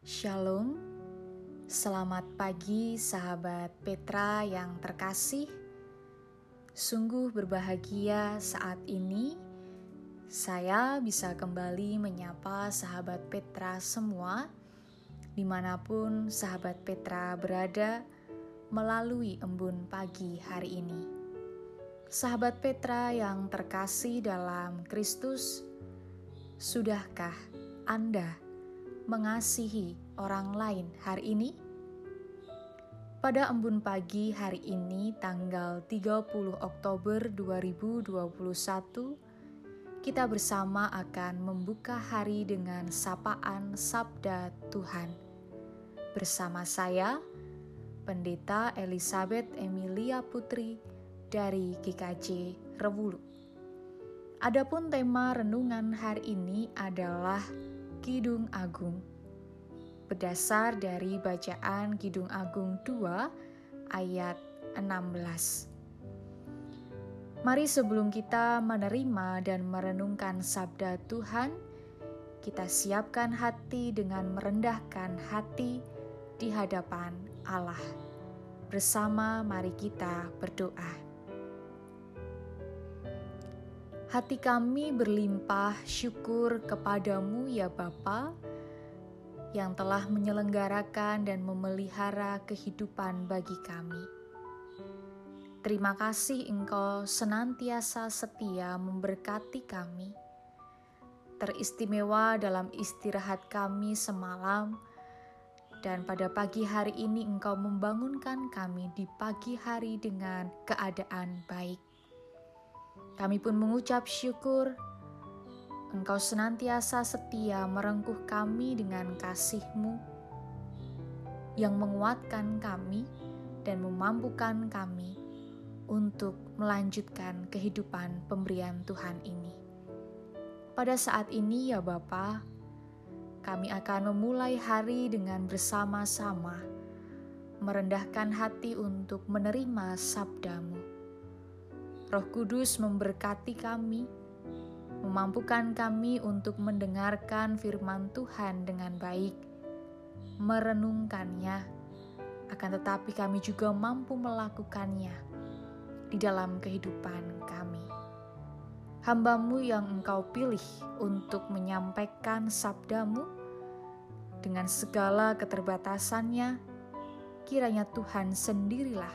Shalom, selamat pagi sahabat Petra yang terkasih. Sungguh berbahagia saat ini saya bisa kembali menyapa sahabat Petra semua, di mana pun sahabat Petra berada melalui embun pagi hari ini. Sahabat Petra yang terkasih dalam Kristus, sudahkah Anda mengasihi orang lain hari ini? Pada embun pagi hari ini tanggal 30 Oktober 2021 kita bersama akan membuka hari dengan sapaan Sabda Tuhan. Bersama saya, Pendeta Elizabeth Emilia Putri dari GKJ Rewulu. Adapun tema renungan hari ini adalah Kidung Agung. Berdasar dari bacaan Kidung Agung 2 ayat 16. Mari sebelum kita menerima dan merenungkan sabda Tuhan, kita siapkan hati dengan merendahkan hati di hadapan Allah. Bersama mari kita berdoa. Hati kami berlimpah syukur kepadamu ya Bapa yang telah menyelenggarakan dan memelihara kehidupan bagi kami. Terima kasih Engkau senantiasa setia memberkati kami. Teristimewa dalam istirahat kami semalam, dan pada pagi hari ini Engkau membangunkan kami di pagi hari dengan keadaan baik. Kami pun mengucap syukur, Engkau senantiasa setia merengkuh kami dengan kasih-Mu yang menguatkan kami dan memampukan kami untuk melanjutkan kehidupan pemberian Tuhan ini. Pada saat ini ya Bapa, kami akan memulai hari dengan bersama-sama merendahkan hati untuk menerima sabdamu. Roh Kudus memberkati kami, memampukan kami untuk mendengarkan firman Tuhan dengan baik, merenungkannya, akan tetapi kami juga mampu melakukannya di dalam kehidupan kami. Hambamu yang engkau pilih untuk menyampaikan sabdamu dengan segala keterbatasannya, kiranya Tuhan sendirilah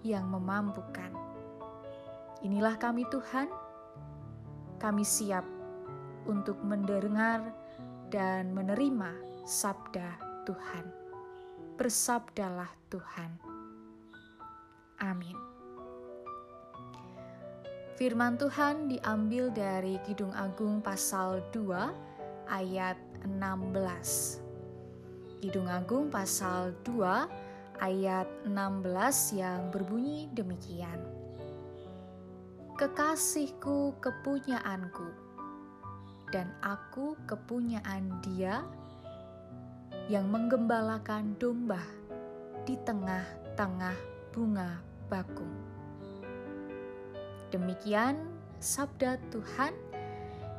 yang memampukan. Inilah kami Tuhan, kami siap untuk mendengar dan menerima sabda Tuhan. Bersabdalah Tuhan. Amin. Firman Tuhan diambil dari Kidung Agung pasal 2 ayat 16. Kidung Agung pasal 2 ayat 16 yang berbunyi demikian. Kekasihku kepunyaanku dan aku kepunyaan dia yang menggembalakan domba di tengah-tengah bunga bakung. Demikian sabda Tuhan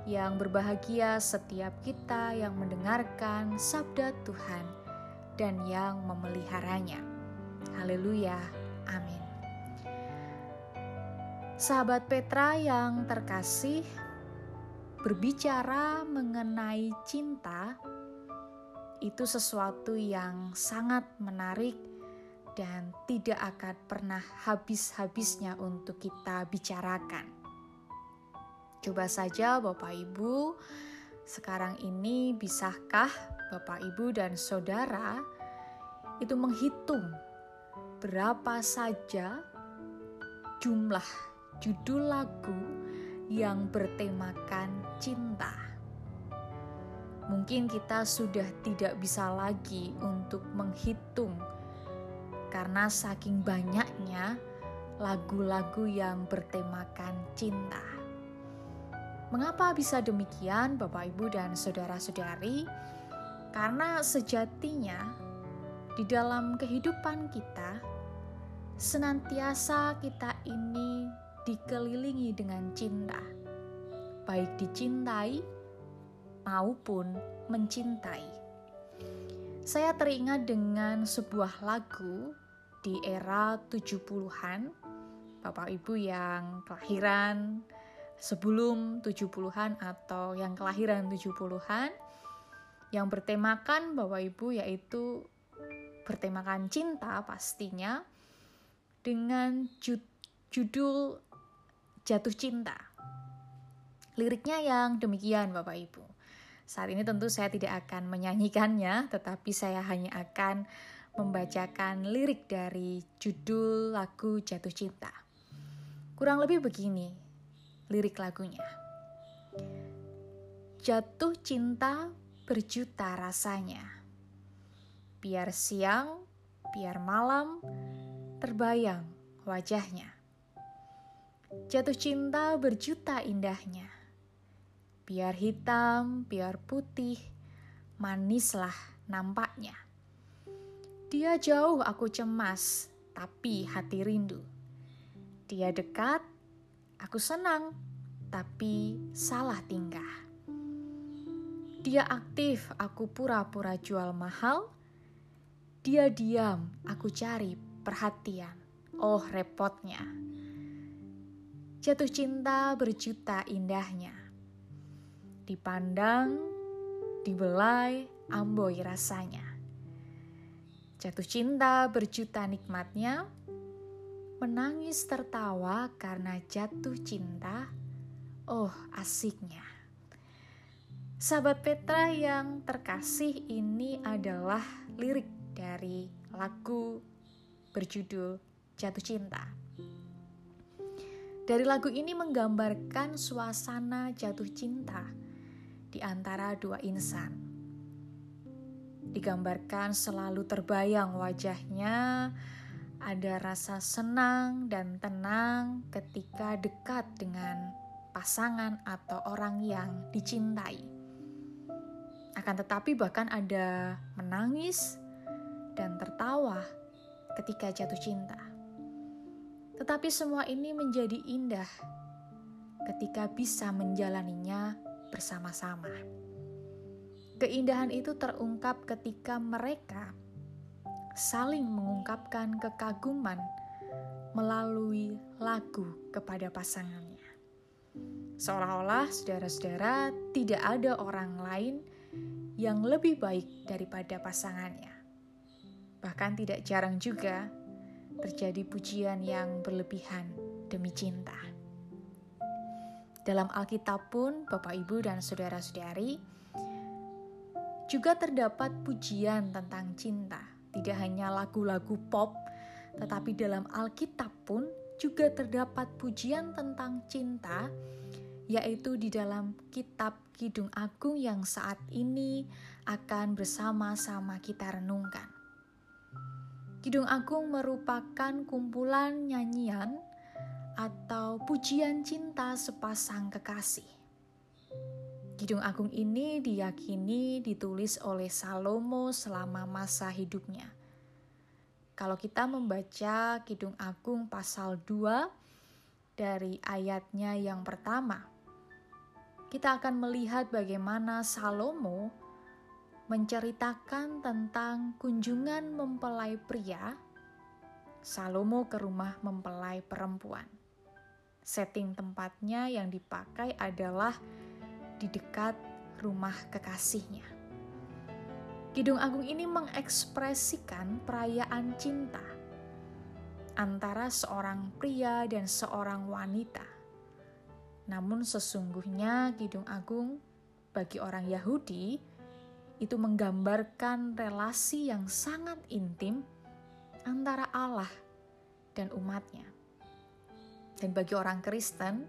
yang berbahagia setiap kita yang mendengarkan sabda Tuhan dan yang memeliharanya. Haleluya. Amin. Sahabat Petra yang terkasih, berbicara mengenai cinta itu sesuatu yang sangat menarik dan tidak akan pernah habis-habisnya untuk kita bicarakan. Coba saja Bapak Ibu, sekarang ini bisakah Bapak Ibu dan Saudara itu menghitung berapa saja jumlah judul lagu yang bertemakan cinta? Mungkin kita sudah tidak bisa lagi untuk menghitung karena saking banyaknya lagu-lagu yang bertemakan cinta. Mengapa bisa demikian, Bapak, Ibu, dan saudara-saudari? Karena sejatinya di dalam kehidupan kita, senantiasa kita ini dikelilingi dengan cinta, baik dicintai maupun mencintai. saya teringat dengan sebuah lagu di era 70-an. Bapak Ibu yang kelahiran sebelum 70-an atau yang kelahiran 70-an yang bertemakan Bapak Ibu yaitu bertemakan cinta pastinya dengan judul Jatuh Cinta. Liriknya yang demikian Bapak Ibu. Saat ini tentu saya tidak akan menyanyikannya, tetapi saya hanya akan membacakan lirik dari judul lagu Jatuh Cinta. Kurang lebih begini lirik lagunya. Jatuh cinta berjuta rasanya. Biar siang, biar malam, terbayang wajahnya. Jatuh cinta berjuta indahnya Biar hitam, biar putih, manislah nampaknya. Dia jauh aku cemas, tapi hati rindu. Dia dekat, aku senang, tapi salah tingkah. Dia aktif, aku pura-pura jual mahal. Dia diam, aku cari perhatian. Oh, repotnya. Jatuh cinta berjuta indahnya dipandang, dibelai, amboi rasanya. Jatuh cinta berjuta nikmatnya, menangis tertawa karena jatuh cinta, oh asiknya. Sahabat Petra yang terkasih ini adalah lirik dari lagu berjudul Jatuh Cinta. Dari lagu ini menggambarkan suasana jatuh cinta di antara dua insan. Digambarkan selalu terbayang wajahnya, ada rasa senang dan tenang ketika dekat dengan pasangan atau orang yang dicintai. Akan tetapi, bahkan ada menangis dan tertawa ketika jatuh cinta. Tetapi semua ini menjadi indah ketika bisa menjalaninya bersama-sama. Keindahan itu terungkap ketika mereka saling mengungkapkan kekaguman melalui lagu kepada pasangannya. Seolah-olah saudara-saudara tidak ada orang lain yang lebih baik daripada pasangannya. Bahkan tidak jarang juga terjadi pujian yang berlebihan demi cinta. Dalam Alkitab pun, Bapak, Ibu, dan saudara-saudari, juga terdapat pujian tentang cinta. Tidak hanya lagu-lagu pop, tetapi dalam Alkitab pun juga terdapat pujian tentang cinta, yaitu di dalam kitab Kidung Agung yang saat ini akan bersama-sama kita renungkan. Kidung Agung merupakan kumpulan nyanyian atau pujian cinta sepasang kekasih. Kidung Agung ini diyakini ditulis oleh Salomo selama masa hidupnya. Kalau kita membaca Kidung Agung pasal 2 dari ayatnya yang pertama, kita akan melihat bagaimana Salomo menceritakan tentang kunjungan mempelai pria Salomo ke rumah mempelai perempuan. Setting tempatnya yang dipakai adalah di dekat rumah kekasihnya. Kidung Agung ini mengekspresikan perayaan cinta antara seorang pria dan seorang wanita. Namun sesungguhnya Kidung Agung bagi orang Yahudi itu menggambarkan relasi yang sangat intim antara Allah dan umatnya dan bagi orang Kristen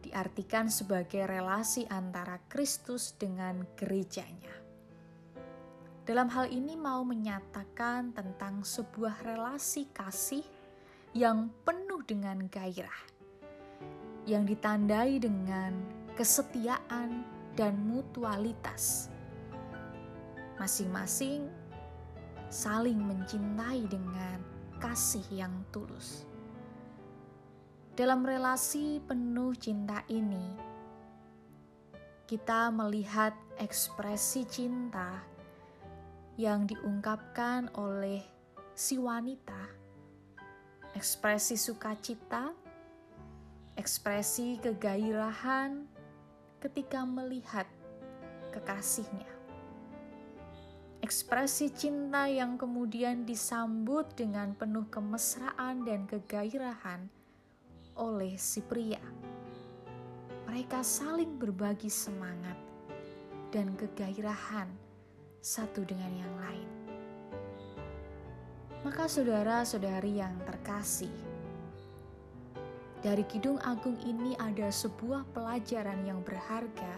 diartikan sebagai relasi antara Kristus dengan gerejanya. Dalam hal ini mau menyatakan tentang sebuah relasi kasih yang penuh dengan gairah, yang ditandai dengan kesetiaan dan mutualitas. Masing-masing saling mencintai dengan kasih yang tulus. Dalam relasi penuh cinta ini, kita melihat ekspresi cinta yang diungkapkan oleh si wanita, ekspresi sukacita, ekspresi kegairahan ketika melihat kekasihnya. Ekspresi cinta yang kemudian disambut dengan penuh kemesraan dan kegairahan oleh si pria. Mereka saling berbagi semangat dan kegairahan satu dengan yang lain. Maka saudara-saudari yang terkasih, dari Kidung Agung ini ada sebuah pelajaran yang berharga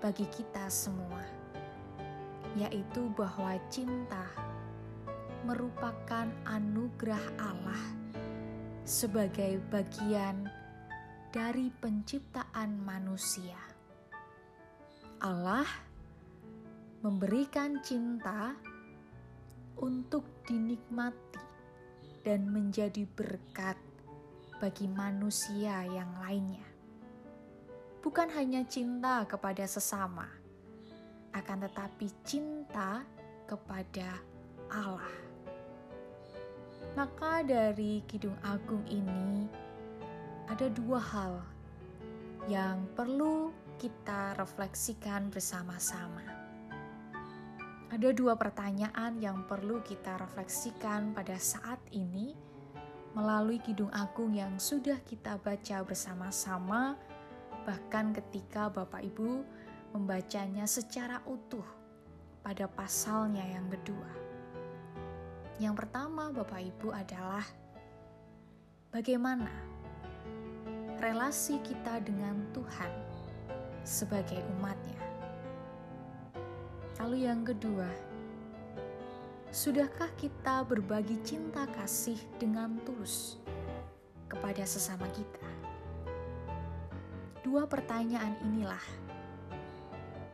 bagi kita semua, yaitu bahwa cinta merupakan anugerah Allah sebagai bagian dari penciptaan manusia. Allah memberikan cinta untuk dinikmati dan menjadi berkat bagi manusia yang lainnya. Bukan hanya cinta kepada sesama, akan tetapi cinta kepada Allah. Maka dari Kidung Agung ini ada dua hal yang perlu kita refleksikan bersama-sama ada dua pertanyaan yang perlu kita refleksikan pada saat ini melalui Kidung Agung yang sudah kita baca bersama-sama, bahkan ketika Bapak Ibu membacanya secara utuh pada pasalnya yang kedua. Yang pertama, Bapak Ibu, adalah bagaimana relasi kita dengan Tuhan sebagai umatnya. Lalu yang kedua, sudahkah kita berbagi cinta kasih dengan tulus kepada sesama kita? Dua pertanyaan inilah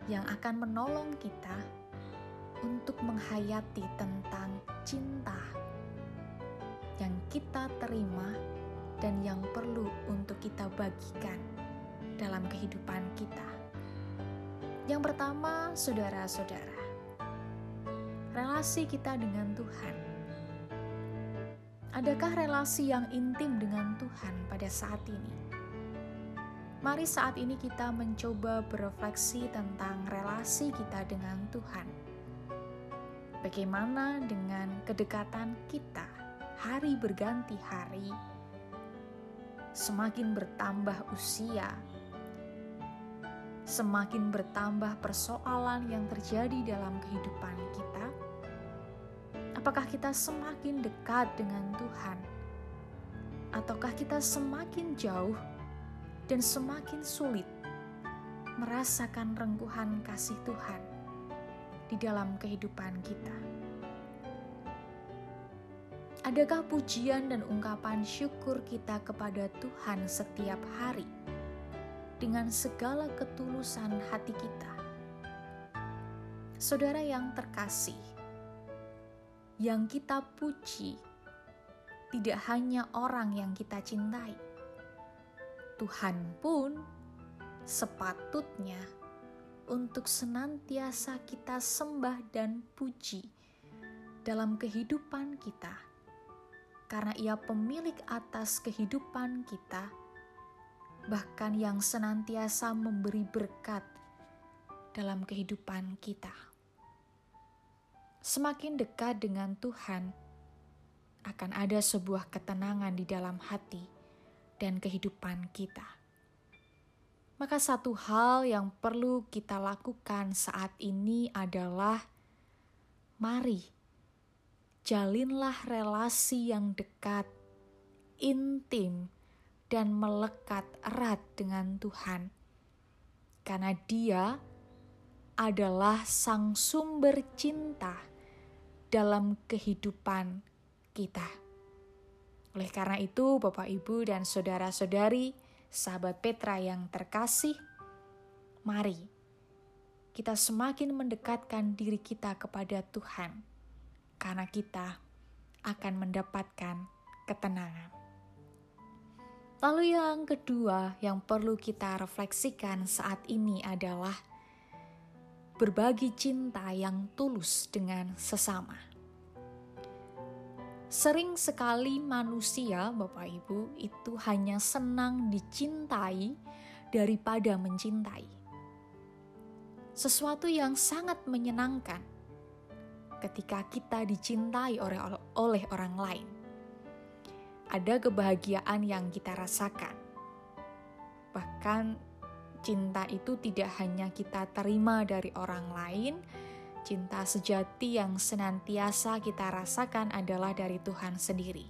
yang akan menolong kita untuk menghayati tentang cinta yang kita terima dan yang perlu untuk kita bagikan dalam kehidupan kita. Yang pertama, saudara-saudara, relasi kita dengan Tuhan. Adakah relasi yang intim dengan Tuhan pada saat ini? Mari saat ini kita mencoba berefleksi tentang relasi kita dengan Tuhan. Bagaimana dengan kedekatan kita hari berganti hari, semakin bertambah usia, semakin bertambah persoalan yang terjadi dalam kehidupan kita? Apakah kita semakin dekat dengan Tuhan, ataukah kita semakin jauh dan semakin sulit merasakan rengkuhan kasih Tuhan di dalam kehidupan kita? Adakah pujian dan ungkapan syukur kita kepada Tuhan setiap hari? dengan segala ketulusan hati kita. Saudara yang terkasih, yang kita puji tidak hanya orang yang kita cintai, Tuhan pun sepatutnya untuk senantiasa kita sembah dan puji dalam kehidupan kita, karena Ia pemilik atas kehidupan kita bahkan yang senantiasa memberi berkat dalam kehidupan kita. Semakin dekat dengan Tuhan, akan ada sebuah ketenangan di dalam hati dan kehidupan kita. Maka, satu hal yang perlu kita lakukan saat ini adalah: mari jalinlah relasi yang dekat, intim, dan melekat erat dengan Tuhan, karena Dia adalah Sang Sumber cinta dalam kehidupan kita. Oleh karena itu, Bapak, Ibu, dan saudara-saudari, sahabat Petra yang terkasih, mari kita semakin mendekatkan diri kita kepada Tuhan, karena kita akan mendapatkan ketenangan. Lalu, yang kedua yang perlu kita refleksikan saat ini adalah berbagi cinta yang tulus dengan sesama. Sering sekali manusia, Bapak Ibu, itu hanya senang dicintai daripada mencintai. Sesuatu yang sangat menyenangkan ketika kita dicintai oleh, oleh orang lain. Ada kebahagiaan yang kita rasakan. Bahkan cinta itu tidak hanya kita terima dari orang lain, Cinta sejati yang senantiasa kita rasakan adalah dari Tuhan sendiri.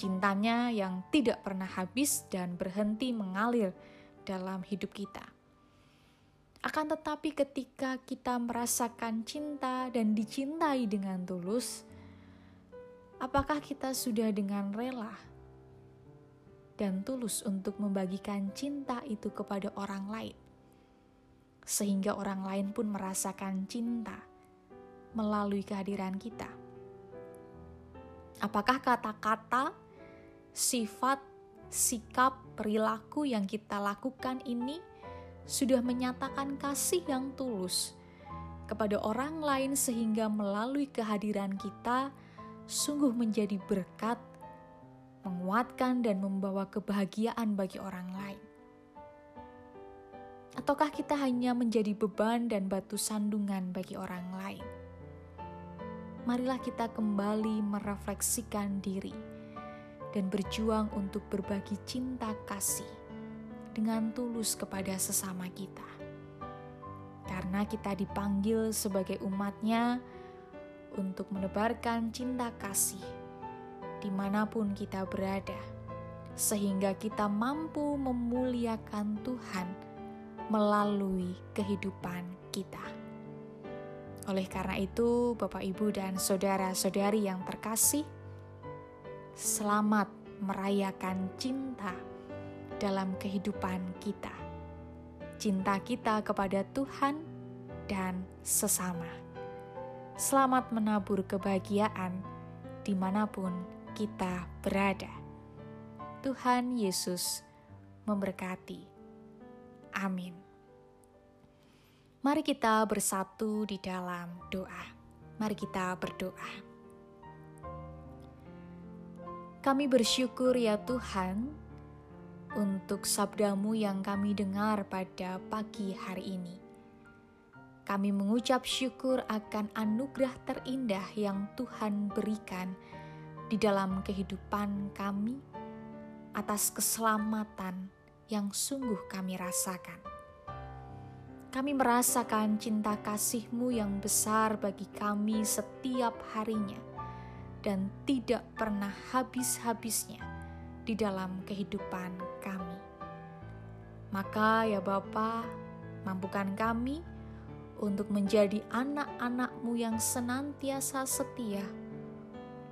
Cintanya yang tidak pernah habis dan berhenti mengalir dalam hidup kita. Akan tetapi, ketika kita merasakan cinta dan dicintai dengan tulus, apakah kita sudah dengan rela dan tulus untuk membagikan cinta itu kepada orang lain? Sehingga orang lain pun merasakan cinta melalui kehadiran kita. Apakah kata-kata, sifat, sikap, perilaku yang kita lakukan ini sudah menyatakan kasih yang tulus kepada orang lain, sehingga melalui kehadiran kita sungguh menjadi berkat, menguatkan, dan membawa kebahagiaan bagi orang lain? Ataukah kita hanya menjadi beban dan batu sandungan bagi orang lain? Marilah kita kembali merefleksikan diri dan berjuang untuk berbagi cinta kasih dengan tulus kepada sesama kita. Karena kita dipanggil sebagai umatnya untuk menebarkan cinta kasih di mana pun kita berada, sehingga kita mampu memuliakan Tuhan melalui kehidupan kita. Oleh karena itu, Bapak, Ibu, dan saudara-saudari yang terkasih, selamat merayakan cinta dalam kehidupan kita. Cinta kita kepada Tuhan dan sesama. Selamat menabur kebahagiaan di mana pun kita berada. Tuhan Yesus memberkati. Amin. Mari kita bersatu di dalam doa. Mari kita berdoa. Kami bersyukur ya Tuhan untuk sabdamu yang kami dengar pada pagi hari ini. Kami mengucap syukur akan anugerah terindah yang Tuhan berikan di dalam kehidupan kami atas keselamatan yang sungguh kami rasakan. Kami merasakan cinta kasih-Mu yang besar bagi kami setiap harinya dan tidak pernah habis-habisnya di dalam kehidupan kami. Maka ya Bapa, mampukan kami untuk menjadi anak-anak-Mu yang senantiasa setia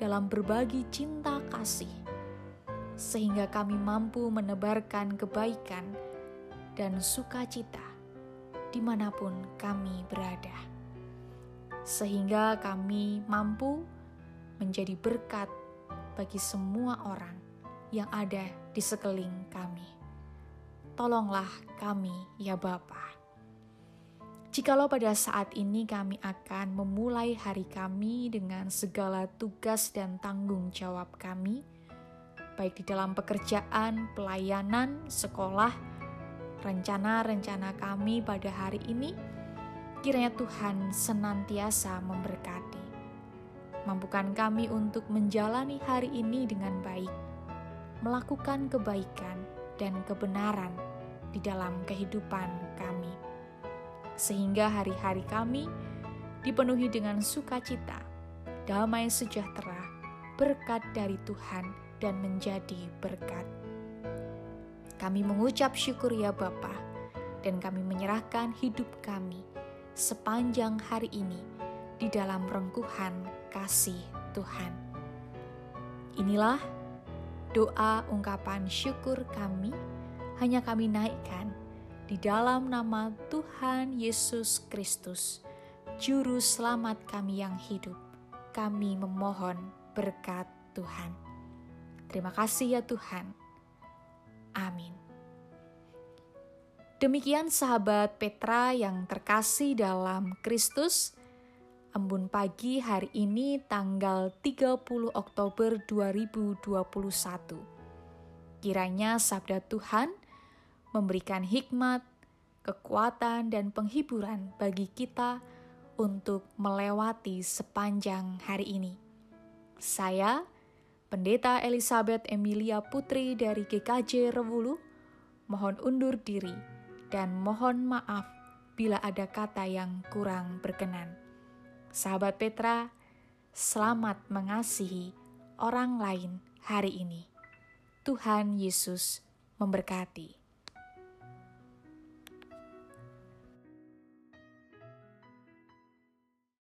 dalam berbagi cinta kasih sehingga kami mampu menebarkan kebaikan dan sukacita di mana pun kami berada, sehingga kami mampu menjadi berkat bagi semua orang yang ada di sekeliling kami. Tolonglah kami, ya Bapa. Jikalau pada saat ini kami akan memulai hari kami dengan segala tugas dan tanggung jawab kami, baik di dalam pekerjaan, pelayanan, sekolah, rencana-rencana kami pada hari ini, kiranya Tuhan senantiasa memberkati. Mampukan kami untuk menjalani hari ini dengan baik, melakukan kebaikan dan kebenaran di dalam kehidupan kami, sehingga hari-hari kami dipenuhi dengan sukacita, damai sejahtera, berkat dari Tuhan dan menjadi berkat. Kami mengucap syukur ya Bapa, dan kami menyerahkan hidup kami sepanjang hari ini di dalam rengkuhan kasih Tuhan. Inilah doa ungkapan syukur kami, hanya kami naikkan di dalam nama Tuhan Yesus Kristus, Juru Selamat kami yang hidup. Kami memohon berkat Tuhan. Terima kasih ya Tuhan. Amin. Demikian sahabat Petra yang terkasih dalam Kristus, embun pagi hari ini tanggal 30 Oktober 2021. Kiranya sabda Tuhan memberikan hikmat, kekuatan, dan penghiburan bagi kita untuk melewati sepanjang hari ini. Saya, Pendeta Elizabeth Emilia Putri dari GKJ Rewulu, mohon undur diri dan mohon maaf bila ada kata yang kurang berkenan. Sahabat Petra, selamat mengasihi orang lain hari ini. Tuhan Yesus memberkati.